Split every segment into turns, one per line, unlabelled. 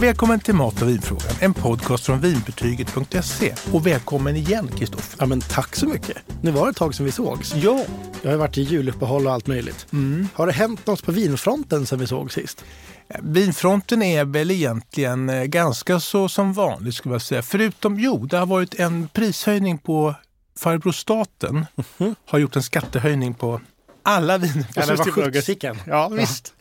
Välkommen till Mat och vinfrågan, en podcast från vinbetyget.se. Och välkommen igen Kristoffer.
Ja, men tack så mycket. Nu var det ett tag sedan vi sågs.
Ja.
Jag har varit i juluppehåll och allt möjligt.
Mm.
Har det hänt något på vinfronten sen vi såg sist?
Vinfronten är väl egentligen eh, ganska så som vanligt skulle jag säga. Förutom, jo, det har varit en prishöjning på farbror staten.
Mhm.
Har gjort en skattehöjning på alla viner på
Ja, det var
Systembolaget.
sjuttsiken.
Ja, visst.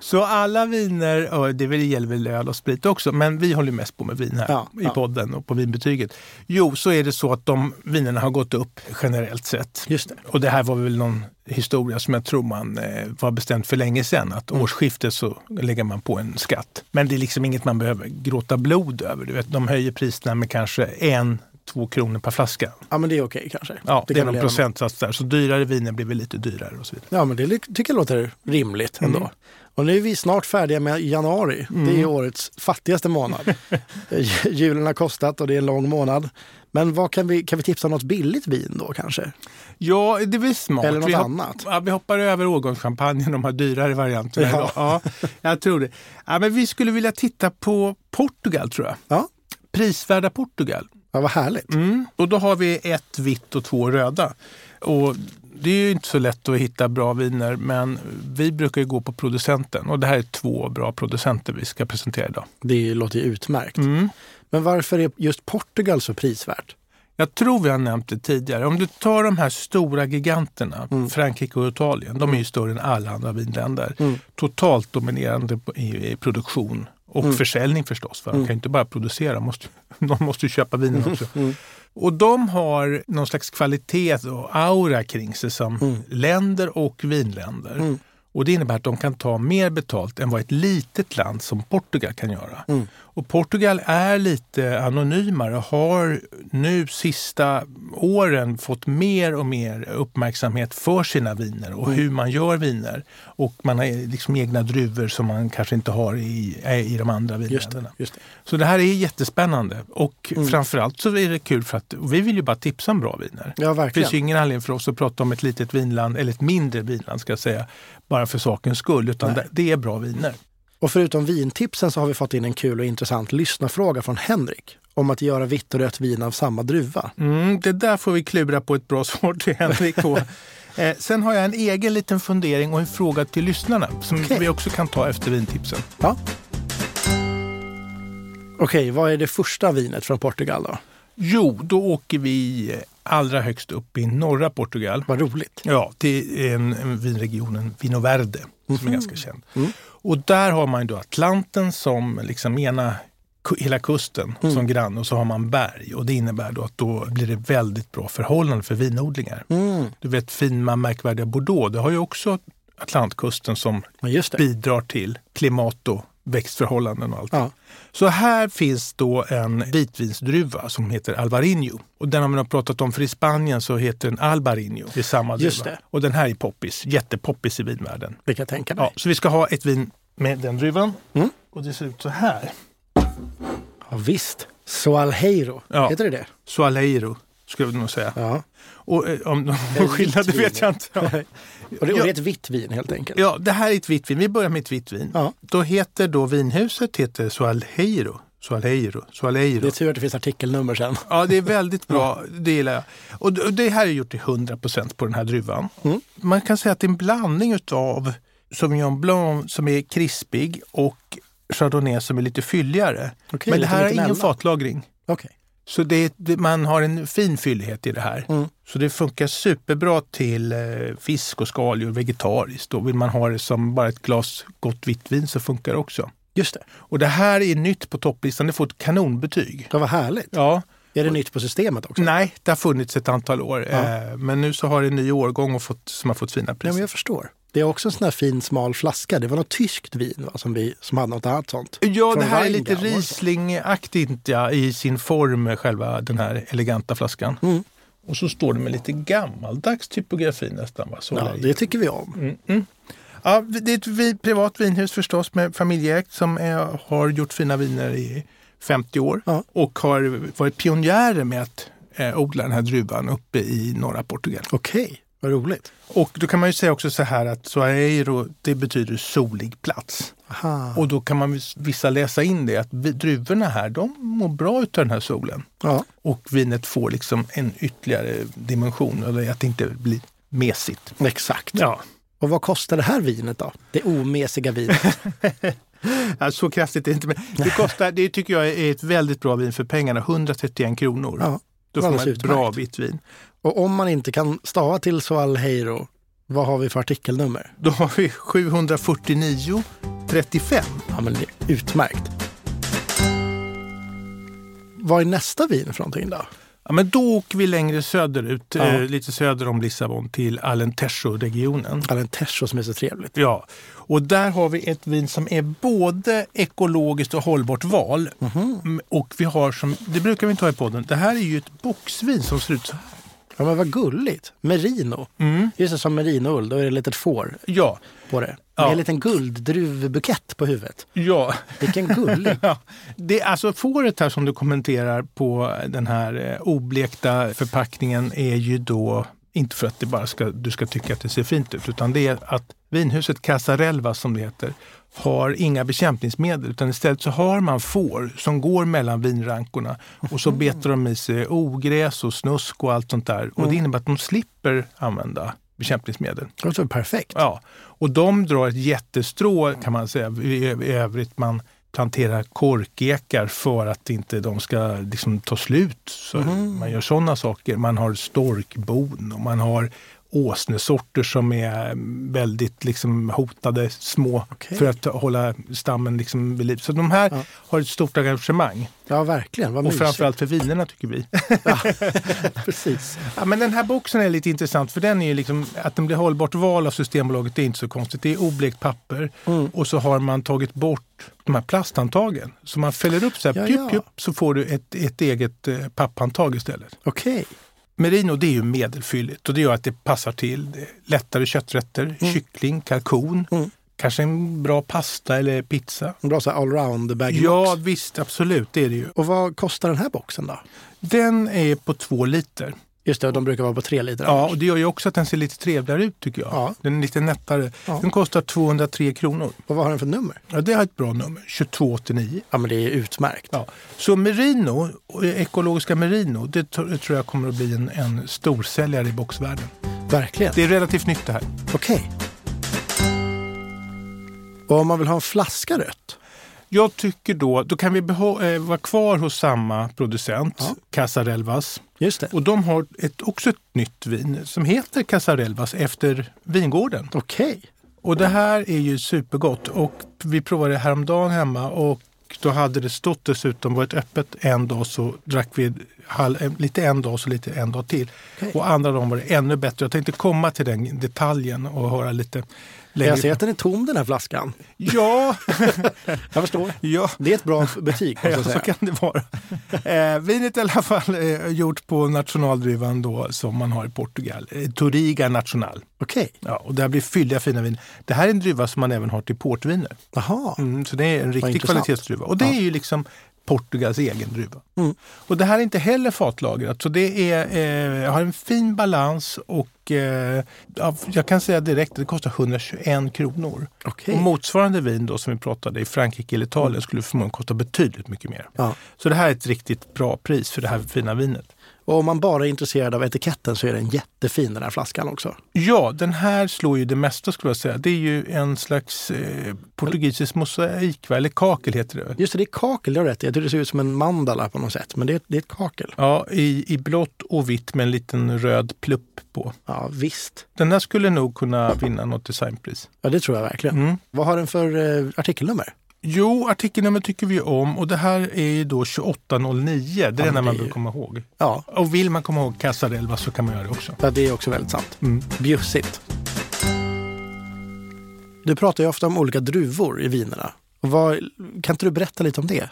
Så alla viner, och det gäller väl öl och sprit också, men vi håller mest på med vin här
Ja,
i
ja.
podden och på vinbetyget. Jo, så är det så att de vinerna har gått upp generellt sett.
Just det.
Och det här var väl någon historia som jag tror man eh, var bestämt för länge sedan. Att
Mm.
årsskiftet så lägger man på en skatt. Men det är liksom inget man behöver gråta blod över. Du vet, de höjer priserna med kanske en, två kronor per flaska.
Ja, men det är okej kanske.
Ja, det,
kan
är någon procentsats där. Så dyrare viner blir väl lite dyrare och så vidare.
Ja, men det tycker jag låter rimligt ändå.
Mm.
Och nu är vi snart färdiga med januari. Det är årets fattigaste månad. Eh, Julen har kostat och det är en lång månad. Men vad kan, vi, kan vi tipsa om något billigt vin då kanske?
Ja, det väl smart.
Eller något
vi,
annat.
Ja, vi hoppar över årgångschampagnen, de här dyrare varianterna.
Ja.
idag. Ja, jag tror det. Ja, men vi skulle vilja titta på Portugal tror jag.
Ja,
Prisvärda Portugal.
ja vad härligt.
Mm. Och då har vi ett vitt och två röda. Och det är ju inte så lätt att hitta bra viner, men vi brukar ju gå på producenten. Och det här är två bra producenter vi ska presentera idag.
Det låter ju utmärkt.
Mm.
Men varför är just Portugal så prisvärt?
Jag tror vi har nämnt det tidigare. Om du tar de här stora giganterna,
Mm.
Frankrike och Italien, de är ju större än alla andra vinländer.
Mm.
Totalt dominerande i produktion och
Mm.
försäljning förstås. För de kan ju inte bara producera, måste, de måste ju köpa vinen också.
Mm.
Och de har någon slags kvalitet och aura kring sig som
Mm.
länder och vinländer.
Mm.
Och det innebär att de kan ta mer betalt än vad ett litet land som Portugal kan göra.
Mm.
Och Portugal är lite anonymare och har nu sista åren fått mer och mer uppmärksamhet för sina viner och hur man gör viner. Och man har liksom egna druvor som man kanske inte har i, i de andra
Just
vinländerna.
det, just det.
Så det här är jättespännande och
Mm.
framförallt så är det kul för att vi vill ju bara tipsa om bra viner.
Ja,
Det
verkligen.
finns ju ingen anledning för oss att prata om ett litet vinland, eller ett mindre vinland ska jag säga, bara för sakens skull, utan det, det är bra viner.
Och förutom vintipsen så har vi fått in en kul och intressant lyssnarfråga från Henrik om att göra vitt och rött vin av samma druva.
Mm, det där får vi klura på ett bra svar till Henrik på. eh, sen har jag en egen liten fundering och en fråga till lyssnarna som
Okej.
vi också kan ta efter vintipsen.
Ja. Okej, vad är det första vinet från Portugal då?
Jo, då åker vi allra högst upp i norra Portugal.
Vad roligt.
Ja, till en, en vinregionen Vino Verde som är ganska känd.
Mm.
Och där har man då Atlanten som liksom ena hela kusten
Mm.
som grann och så har man berg och det innebär då att då blir det väldigt bra förhållanden för vinodlingar.
Mm.
Du vet fina märkvärdiga Bordeaux, det har ju också Atlantkusten som
Ja,
bidrar till klimat och växtförhållanden och allt.
Ja.
Så här finns då en vitvinsdruva som heter Alvarinho. Och den har man pratat om för i Spanien så heter den Albarinho. Det är samma druva.
Just det.
Och den här är poppis, jättepoppis i vinvärlden.
Det kan jag tänka mig.
Ja, så vi ska ha ett vin med den druvan.
Mm.
Och det ser ut så här.
Ja, visst. Soalheiro,
Ja.
heter det det?
Soaleiro skulle jag nog säga.
Ja.
Och eh, om har skillnad det vet jag inte. Ja.
Och det, och
Ja.
det är ett vitt vin helt enkelt.
ja, det här är ett vitt vin. Vi börjar med ett vitt vin.
Ja.
Då heter då vinhuset heter Soaleiro. Soaleiro. Soaleiro.
Det är tur att det finns artikelnummer sen.
Ja, det är väldigt bra. Det gillar jag. Och det här är gjort till 100% på den här druvan.
Mm.
Man kan säga att det är en blandning av Sauvignon Blanc som är krispig och Chardonnay som är lite fylligare.
Okej,
Men det här är ingen fatlagring.
Okej.
Så det, man har en fin fyllighet i det här.
Mm.
Så det funkar superbra till eh, fisk och skaldjur vegetariskt. Då vill man ha det som bara ett glas gott vitt vin så funkar det också.
Just det.
Och det här är nytt på topplistan. Det får ett kanonbetyg.
Ja, vad härligt.
Ja,
Är det nytt på systemet också?
Nej, det har funnits ett antal år.
Ja.
Eh, Men nu så har det en ny årgång och fått, som har fått fina
Ja,
priser.
men jag förstår. Det är också en sån här fin smal flaska. Det var något tyskt vin va? Som, vi, som hade något annat sånt.
Ja,
Från
det här är lite. Riesling-aktigt ja, i sin form, själva den här eleganta flaskan.
Mm.
Och så står det med lite gammaldags typografi nästan. Va? Så
Ja, det tycker vi om.
Mm, mm. Ja, det är ett vi, privat vinhus förstås med familjeägt som är, har gjort fina viner i 50 år
Ja.
och har varit pionjärer med att eh, odla den här druvan uppe i norra Portugal.
Okej. Vad roligt.
Och då kan man ju säga också så här att Soaeiro, det betyder solig plats.
Aha.
Och då kan man vis- vissa läsa in det att druvorna här, de mår bra utav den här solen.
Ja.
Och vinet får liksom en ytterligare dimension, eller att det inte blir mesigt.
Exakt.
Ja.
Och vad kostar det här vinet då? Det omesiga vinet.
Ja, så kraftigt är det inte. Men det, kostar, det tycker jag är ett väldigt bra vin för pengarna. 131 kronor.
Ja,
Då får man ett bra vitt vin.
Och om man inte kan stava till Soalheiro, vad har vi för artikelnummer?
Då har vi 749 35.
Ja, men det är utmärkt. Vad är nästa vin för någonting då?
Ja, men då åker vi längre söderut,
Ja.
eh, lite söder om Lissabon, till Alentejo-regionen.
Alentejo som är så trevligt.
Ja, och där har vi ett vin som är både ekologiskt och hållbart val.
Mhm.
Mm, Och vi har som, det brukar vi inte ha i podden, det här är ju ett boxvin som ser ut så här.
Ja, men vad gulligt. Merino.
Mm.
Just det, som merinoull. Då är det ett litet får
Ja,
på det. Med
Ja.
en liten gulddruvbukett på huvudet.
ja.
Vilken gullig.
Ja, det, alltså fåret här som du kommenterar på den här eh, oblekta förpackningen är ju då inte för att det bara ska, du ska tycka att det ser fint ut, utan det är att vinhuset Casarelva som det heter har inga bekämpningsmedel utan istället så har man får som går mellan vinrankorna och så betar de i sig ogräs och snusk och allt sånt där. Och det innebär att de slipper använda bekämpningsmedel.
Det låter väl perfekt.
Ja, och de drar ett jättestrå kan man säga. I övrigt man planterar korkekar för att inte de ska liksom ta slut. Så Man gör sådana saker. Man har storkbon och man har åsnesorter som är väldigt liksom hotade, små,
Okej.
för att hålla stammen liksom vid liv. Så de här
Ja.
har ett stort engagemang.
Ja, verkligen. Vad
Och
mysigt.
framförallt för vinerna tycker vi.
Precis.
Ja, men den här boxen är lite intressant för den är ju liksom, att den blir hållbart val av Systembolaget det är inte så konstigt. Det är oblekt papper
Mm.
och så har man tagit bort de här plasthandtagen. Så man fäller upp så här,
Ja,
pjup,
ja.
pjup, så får du ett, ett eget eh, papphandtag istället.
Okej.
Merino det är ju medelfylligt och det gör att det passar till lättare kötträtter, kyckling, kalkon,
Mm.
kanske en bra pasta eller pizza.
En bra allround bag
Ja visst, absolut det är det ju.
Och vad kostar den här boxen då?
Den är på två liter.
Just det, de brukar vara på tre liter.
Ja,
annars.
och det gör ju också att den ser lite trevligare ut tycker jag.
Ja.
Den är lite nättare.
Ja.
Den kostar 203 kronor.
Och vad har den för nummer?
Ja, det har ett bra nummer, 2289.
Ja, men det är utmärkt.
Ja. Så merino, ekologiska merino, det tr- tror jag kommer att bli en, en storsäljare i boxvärlden.
Verkligen.
Det är relativt nytt det här.
Okej. Och om man vill ha en flaska rött?
Jag tycker då, då kan vi behå- eh, vara kvar hos samma producent,
Ja.
Casarelvas.
Just det.
Och de har ett, också ett nytt vin som heter Casarelvas efter vingården.
Okej.
Och det här är ju supergott och vi provade det häromdagen hemma och då hade det stått dessutom, varit öppet en dag så drack vi halv, eh, lite en dag så lite en dag till.
Okej.
Och andra dagen var det ännu bättre. Jag tänkte komma till den detaljen och höra lite längre.
Jag ser att den är tom den här flaskan.
Ja,
Jag förstår.
ja.
Det är ett bra betyg
Ja, så kan det vara. Eh, vinet är i alla fall eh, gjort på nationaldruvan då, som man har i Portugal. Eh, Toriga National.
Okej.
Ja, och det blir fylliga fina vin. Det här är en druva som man även har till portviner.
Jaha.
Mm, så det är en riktig kvalitetsdruva. Och det
Ja.
är ju liksom Portugals egen druva.
Mm.
Och det här är inte heller fatlagrat. Så det är, eh, har en fin balans och eh, ja, jag kan säga direkt att det kostar 121 kronor.
Okej.
Och motsvarande vin då som vi pratade i Frankrike eller Italien skulle förmodligen kosta betydligt mycket mer.
Ja.
Så det här är ett riktigt bra pris för det här fina vinet.
Och om man bara är intresserad av etiketten så är den jättefin den här flaskan också.
Ja, den här slår ju det mesta skulle jag säga. Det är ju en slags eh, portugisisk mosaik, eller kakel heter det.
Just det, det är kakel, det har rätt. Jag tycker det ser ut som en mandala på något sätt. Men det är, det är ett kakel.
Ja, i, i blått och vitt med en liten röd plupp på.
Ja, visst.
Den här skulle nog kunna vinna något designpris.
Ja, det tror jag verkligen.
Mm.
Vad har den för eh, artikelnummer?
Jo, artikelnummer tycker vi om och det här är ju då 2809. Det är
men
enda man bör komma ihåg.
Ja,
Och vill man komma ihåg Casarelva så kan man göra det också.
ja det är också väldigt sant.
Mm.
Bjussigt. Du pratar ju ofta om olika druvor i vinerna. Vad, kan inte du berätta lite om det?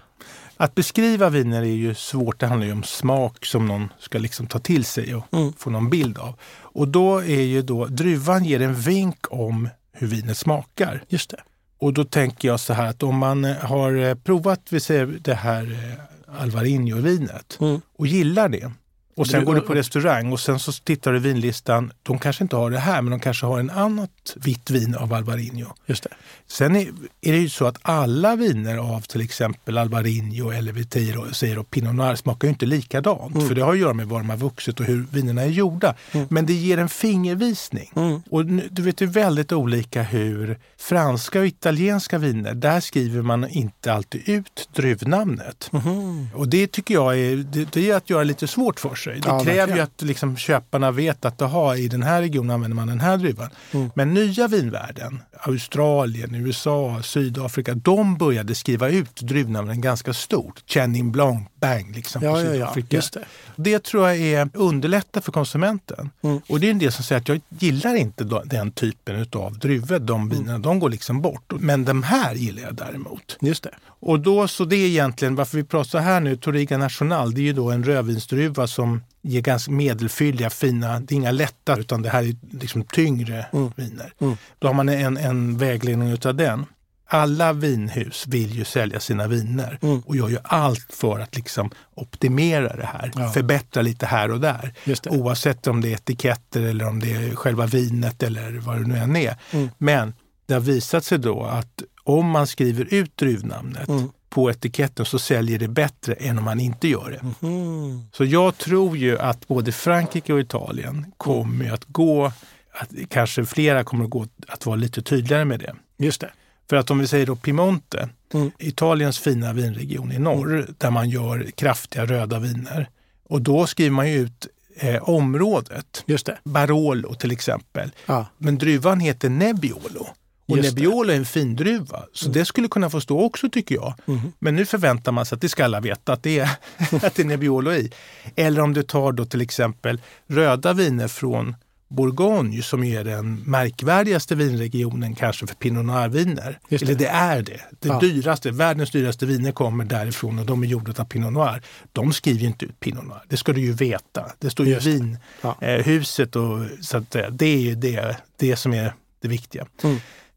Att beskriva viner är ju svårt. Det handlar ju om smak som någon ska liksom ta till sig och
Mm.
få någon bild av. Och då är ju då druvan ger en vink om hur vinet smakar.
Just det.
Och då tänker jag så här att om man eh, har eh, provat vi säger, det här eh, Alvarinho-vinet
Mm.
och gillar det Och sen går du på restaurang och sen så tittar du vinlistan. De kanske inte har det här, men de kanske har en annat vitt vin av Albarino.
Just det.
Sen är, är det ju så att alla viner av till exempel Albarino eller Viteiro säger och Pinot Noir smakar ju inte likadant.
Mm.
För det har att göra med var de har vuxit och hur vinerna är gjorda. Men det ger en fingervisning.
Mm.
Och du vet, det är väldigt olika hur franska och italienska viner, där skriver man inte alltid ut druvnamnet.
Mhm.
Och det tycker jag är, det, det är att göra lite svårt för sig. Det
Ja,
kräver ju
verkligen.
att liksom köparna vet att aha, i den här regionen använder man den här druvan.
Mm.
Men nya vinvärlden, Australien, USA, Sydafrika, de började skriva ut druvnamnen ganska stort. Chenin Blanc, Bang, liksom
Ja, ja, ja. Det.
Det tror jag är underlättar för konsumenten.
Mm.
Och det är en del som säger att jag gillar inte den typen av druvor.
Mm.
De vinerna, de går liksom bort. Men de här gillar jag däremot.
Just det.
Och då, så det är egentligen varför vi pratar här nu. Toriga National, det är ju då en rödvinsdruva som ger ganska medelfylliga, fina, det är inga lätta utan det här är liksom tyngre
Mm.
viner.
Mm.
Då har man en, en vägledning utav den. Alla vinhus vill ju sälja sina viner
Mm.
och gör ju allt för att liksom optimera det här.
Ja.
Förbättra lite här och där. Oavsett om det är etiketter eller om det är själva vinet eller vad det nu än är.
Mm.
Men det har visat sig då att om man skriver ut druvnamnet
Mm.
på etiketten så säljer det bättre än om man inte gör det.
Mhm.
Så jag tror ju att både Frankrike och Italien kommer ju att gå, att kanske flera kommer att gå att vara lite tydligare med det.
Just det.
För att om vi säger då Piemonte,
Mm.
Italiens fina vinregion i norr där man gör kraftiga röda viner. Och då skriver man ju ut eh, området,
Just det.
Barolo till exempel.
Ja.
Men druvan heter Nebbiolo. Och
Just.
Nebbiolo är en fin druva, så det skulle kunna få stå också tycker jag.
Mhm.
Men nu förväntar man sig att det ska alla veta att det är, att det är Nebbiolo i. Eller om du tar då till exempel röda viner från Bourgogne som är den märkvärdigaste vinregionen kanske för Pinot Noir-viner. Eller det är det. Det
Ja.
dyraste, världens dyraste viner kommer därifrån och de är gjorda av Pinot Noir. De skriver inte ut Pinot Noir, det ska du ju veta. Det står ju vinhuset
Ja.
eh, och så att, eh, det är ju det, det som är det viktiga.
Mm.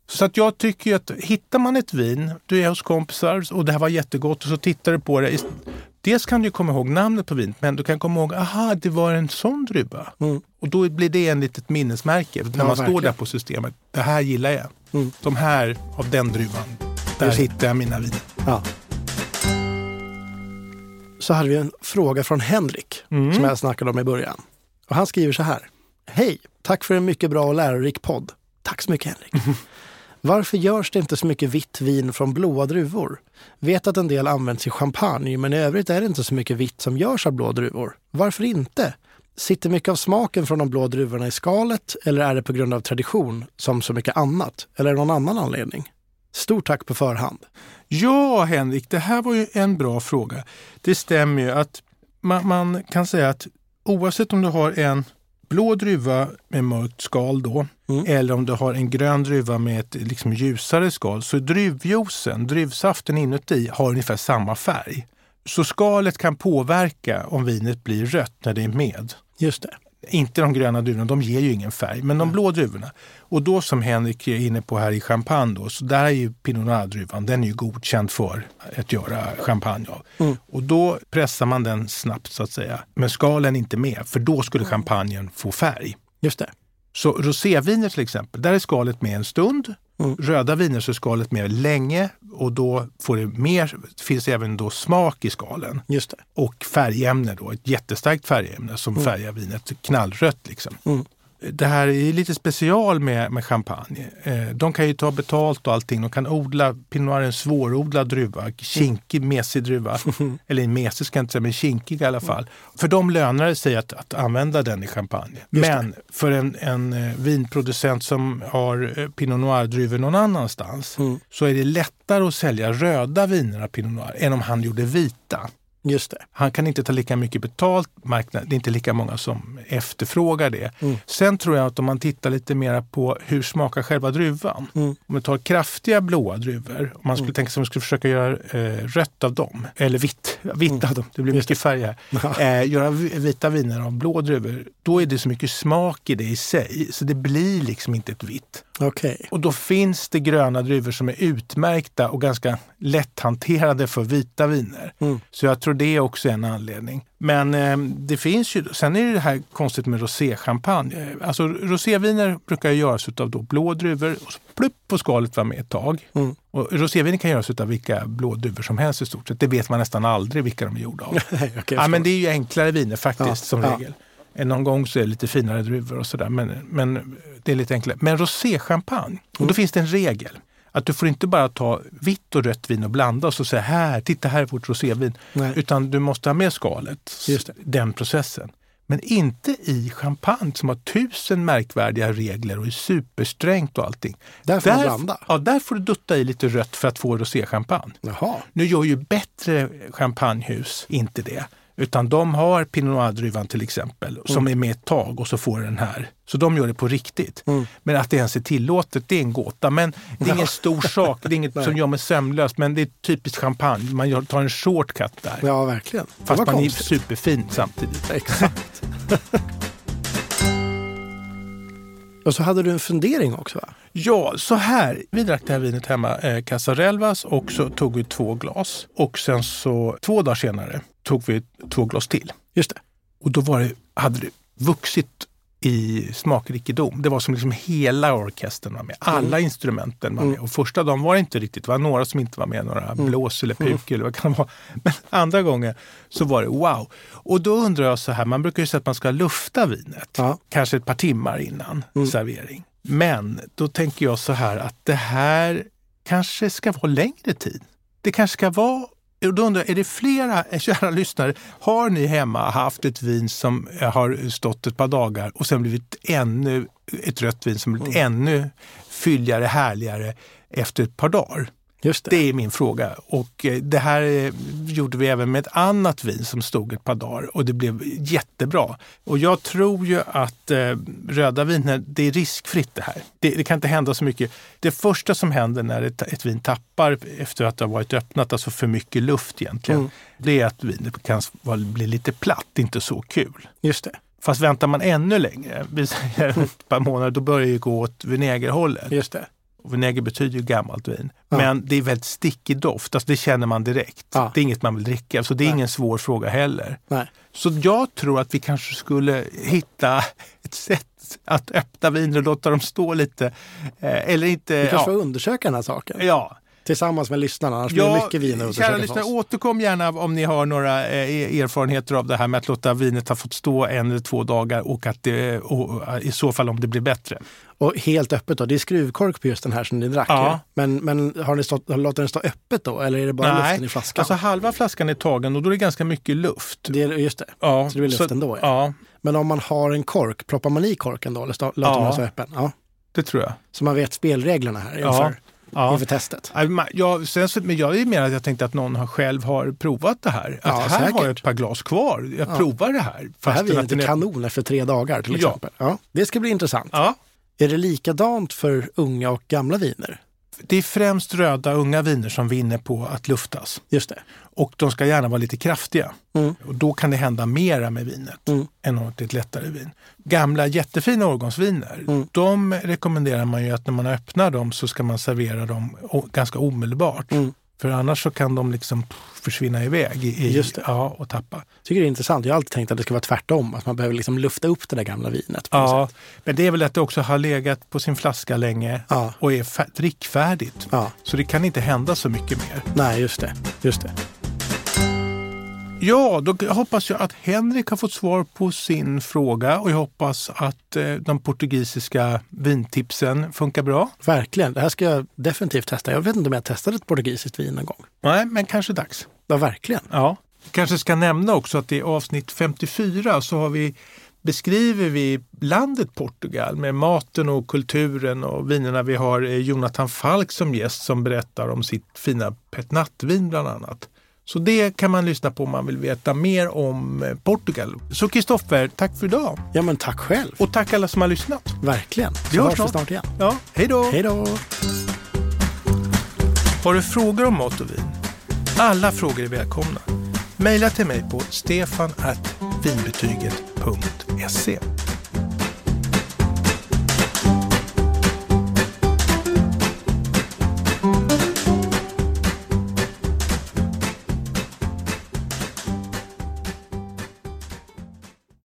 Så att jag tycker att hittar man ett vin, du är hos kompisar och det här var jättegott och så tittar du på det. Dels kan du komma ihåg namnet på vinet men du kan komma ihåg, aha det var en sån druva.
Mm.
Och då blir det en litet minnesmärke när
Ja,
man står
verkligen.
där på systemet. Det här gillar jag.
Mm.
De här av den druvan, där
Just
hittar jag mina viner.
Ja. Så hade vi en fråga från Henrik
Mm.
som jag snackade om i början. Och han skriver så här. Hej! Tack för en mycket bra och lärorik podd. Tack så mycket Henrik. Varför görs det inte så mycket vitt vin från blåa druvor? Vet att en del används i champagne, men i övrigt är det inte så mycket vitt som görs av blå druvor. Varför inte? Sitter mycket av smaken från de blå druvorna i skalet eller är det på grund av tradition som så mycket annat? Eller är det någon annan anledning? Stort tack på förhand.
Ja, Henrik, det här var ju en bra fråga. Det stämmer ju att man, man kan säga att oavsett om du har en blå druva med mörkt skal då,
Mm.
eller om du har en grön druva med ett liksom ljusare skal, så druvjuicen, druvsaften inuti, har ungefär samma färg. Så skalet kan påverka om vinet blir rött när det är med.
Just det.
Inte de gröna druvorna, de ger ju ingen färg, men de blå druvorna. Och då som Henrik är inne på här i champagne då, så där är ju Pinot Noir-druvan, den är ju godkänd för att göra champagne av.
Mm.
Och då pressar man den snabbt så att säga. Men skalen är inte med, för då skulle champagnen få färg.
Just det.
Så roséviner till exempel, där är skalet med en stund.
Mm.
Röda viner så är skalet med länge och då får det mer, finns det även då smak i skalen.
Just det.
Och färgämne då, ett jättestarkt färgämne som färgar vinet knallrött. Liksom.
Mm.
Det här är lite special med, med champagne. Eh, de kan ju ta betalt och allting. De kan odla, Pinot Noir är en svårodlad druva, kinkig, mesig druva. Eller mesig ska jag inte säga, men kinkig i alla fall. För dem lönar det sig att, att använda den i champagne. Men för en, en eh, vinproducent som har eh, Pinot Noir-druvor någon annanstans
Mm.
så är det lättare att sälja röda viner av Pinot Noir än om han gjorde vita.
Just det.
Han kan inte ta lika mycket betalt, marknad, det är inte lika många som efterfrågar det.
Mm.
Sen tror jag att om man tittar lite mer på hur smakar själva druvan.
Mm.
Om vi tar kraftiga blåa druvor, om man skulle tänka sig att man skulle försöka göra eh, rött av dem, eller vitt, vitt av dem, det blir mycket färg här. Eh, göra vi- vita viner av blå druvor, då är det så mycket smak i det i sig så det blir liksom inte ett vitt.
Okej.
Och då finns det gröna druvor som är utmärkta och ganska lätthanterade för vita viner.
Mm.
Så jag tror det är också en anledning. Men eh, det finns ju, sen är det här konstigt med roséchampagne. Eh, Alltså roséviner brukar göras av då blå druvor och så plupp på skalet vara med ett tag.
Mm.
Och roséviner kan göras av vilka blå druvor som helst i stort sett. Det vet man nästan aldrig vilka de är gjorda av.
Okej,
ja, men det är ju enklare viner faktiskt
Ja,
som regel. Någon gång så är det lite finare druvor och sådär. Men, men det är lite enklare. Men roséchampagne, och
Mm.
då finns det en regel. Att du får inte bara ta vitt och rött vin och blanda och så säga här, titta här är vårt rosévin.
Nej.
Utan du måste ha med skalet, den processen. Men inte i champagne som har tusen märkvärdiga regler och är supersträngt och allting.
Där får man blanda.
Ja, där får du dutta i lite rött för att få roséchampagne. Nu gör ju bättre champagnehus inte det. Utan de har Pinot Noir-druvan till exempel, som är med ett tag och så får den här. Så de gör det på riktigt.
Mm.
Men att det ens är tillåtet, det är en gåta. Men det är ingen stor sak, det är inget som gör mig sömnlös. Men det är typiskt champagne, man tar en shortcut där.
Ja, verkligen. Det
Fast man
konstigt.
är superfin samtidigt.
Exakt. och så hade du en fundering också va?
Ja, så här. Vi drack det här vinet hemma, eh, Casarelvas, och så tog vi två glas. Och sen så två dagar senare tog vi två glas till.
Just det.
Och då var det, hade det vuxit i smakrikedom. Det var som liksom hela orkestern var med. Alla instrumenten var med.
Mm.
Och första dagen var det inte riktigt. Det var några som inte var med. Några blås eller puk eller vad kan det vara. Men andra gången så var det wow. Och då undrar jag så här, man brukar ju säga att man ska lufta vinet.
Ja.
Kanske ett par timmar innan
Mm.
servering. Men då tänker jag så här att det här kanske ska vara längre tid. Det kanske ska vara och då undrar jag, är det flera, kära lyssnare, har ni hemma haft ett vin som eh, har stått ett par dagar och sen blivit ännu, ett rött vin som blivit ännu fylligare, härligare efter ett par dagar?
Just det.
Det är min fråga. Och eh, det här eh, gjorde vi även med ett annat vin som stod ett par dagar och det blev jättebra. Och jag tror ju att eh, röda viner, det är riskfritt det här. Det, det kan inte hända så mycket. Det första som händer när ett, ett vin tappar efter att det har varit öppnat, alltså för mycket luft egentligen,
Mm.
det är att vinet kan bli lite platt, inte så kul.
Just det.
Fast väntar man ännu längre, vi säger ett par månader, då börjar det gå åt vinägerhållet.
Just det.
Vinäger betyder ju gammalt vin.
Ja.
Men det är väldigt stickig doft, alltså det känner man direkt.
Ja.
Det är inget man vill dricka, så det är
Nej.
ingen svår fråga heller.
Nej.
Så jag tror att vi kanske skulle hitta ett sätt att öppna viner och låta dem stå lite. Eh, eller inte...
Vi kanske
ja.
får undersöka den här saken.
ja.
Tillsammans med lyssnarna. Annars blir det mycket vin
kära lyssnare, återkom gärna om ni har några eh, erfarenheter av det här med att låta vinet ha fått stå en eller två dagar och att det, och, i så fall om det blir bättre.
Och helt öppet då. Det är skruvkork på just den här som ni drack.
Ja.
ju. Men, men har ni stått, låtit den stå öppet då? Eller är det bara luften i flaskan?
alltså halva flaskan är tagen och då är det ganska mycket luft.
det är, just det.
Ja,
Så det blir luft ändå, ja.
Ja,
Men om man har en kork, ploppar man i korken då? Eller stå, låter
Ja.
man den stå öppen? Ja.
det tror jag.
Så man vet spelreglerna här
Ja.
inför,
Ja.
Inför testet.
Ja, sen, men jag är mer att jag tänkte att någon har själv har provat det här. Att
Ja,
här
säkert.
har jag ett par glas kvar. Jag
Ja.
provar det här.
Det här vinet är kanon efter tre dagar till
Ja.
exempel. Ja. Det ska bli intressant.
Ja,
Är det likadant för unga och gamla viner?
Det är främst röda unga viner som vinner på att luftas.
Just det.
Och de ska gärna vara lite kraftiga.
Mm.
Och då kan det hända mera med vinet
Mm.
än om det är ett lättare vin. Gamla jättefina årgångsviner,
Mm.
de rekommenderar man ju att när man öppnar dem så ska man servera dem ganska omedelbart.
Mm.
För annars så kan de liksom försvinna iväg i,
Just det.
Ja, och tappa.
tycker det är intressant. Jag har alltid tänkt att det ska vara tvärtom. Att man behöver liksom lufta upp det där gamla vinet.
Ja, men det är väl att det också har legat på sin flaska länge
Ja.
och är fär- drickfärdigt.
ja.
Så det kan inte hända så mycket mer.
Nej, just det. Just det.
Ja, då hoppas jag att Henrik har fått svar på sin fråga och jag hoppas att eh, de portugisiska vintipsen funkar bra.
Verkligen. Det här ska jag definitivt testa. Jag vet inte om jag testade ett portugisiskt vin en gång.
Nej, men kanske dags.
Ja, verkligen.
Ja. Kanske ska nämna också att i avsnitt 54 så har vi beskriver vi landet Portugal med maten och kulturen och vinerna. Vi har eh, Jonathan Falk som gäst som berättar om sitt fina petnatvin bland annat. Så det kan man lyssna på om man vill veta mer om eh, Portugal. Så Kristoffer, tack för idag.
Ja, men tack själv.
Och tack alla som har lyssnat.
Verkligen.
Vi
Så
hörs
hörs vi
snart.
snart igen.
Ja, hej då!
Hej då!
Har du frågor om mat och vin? Alla frågor är välkomna. Maila till mig på stefanvinbetyget.se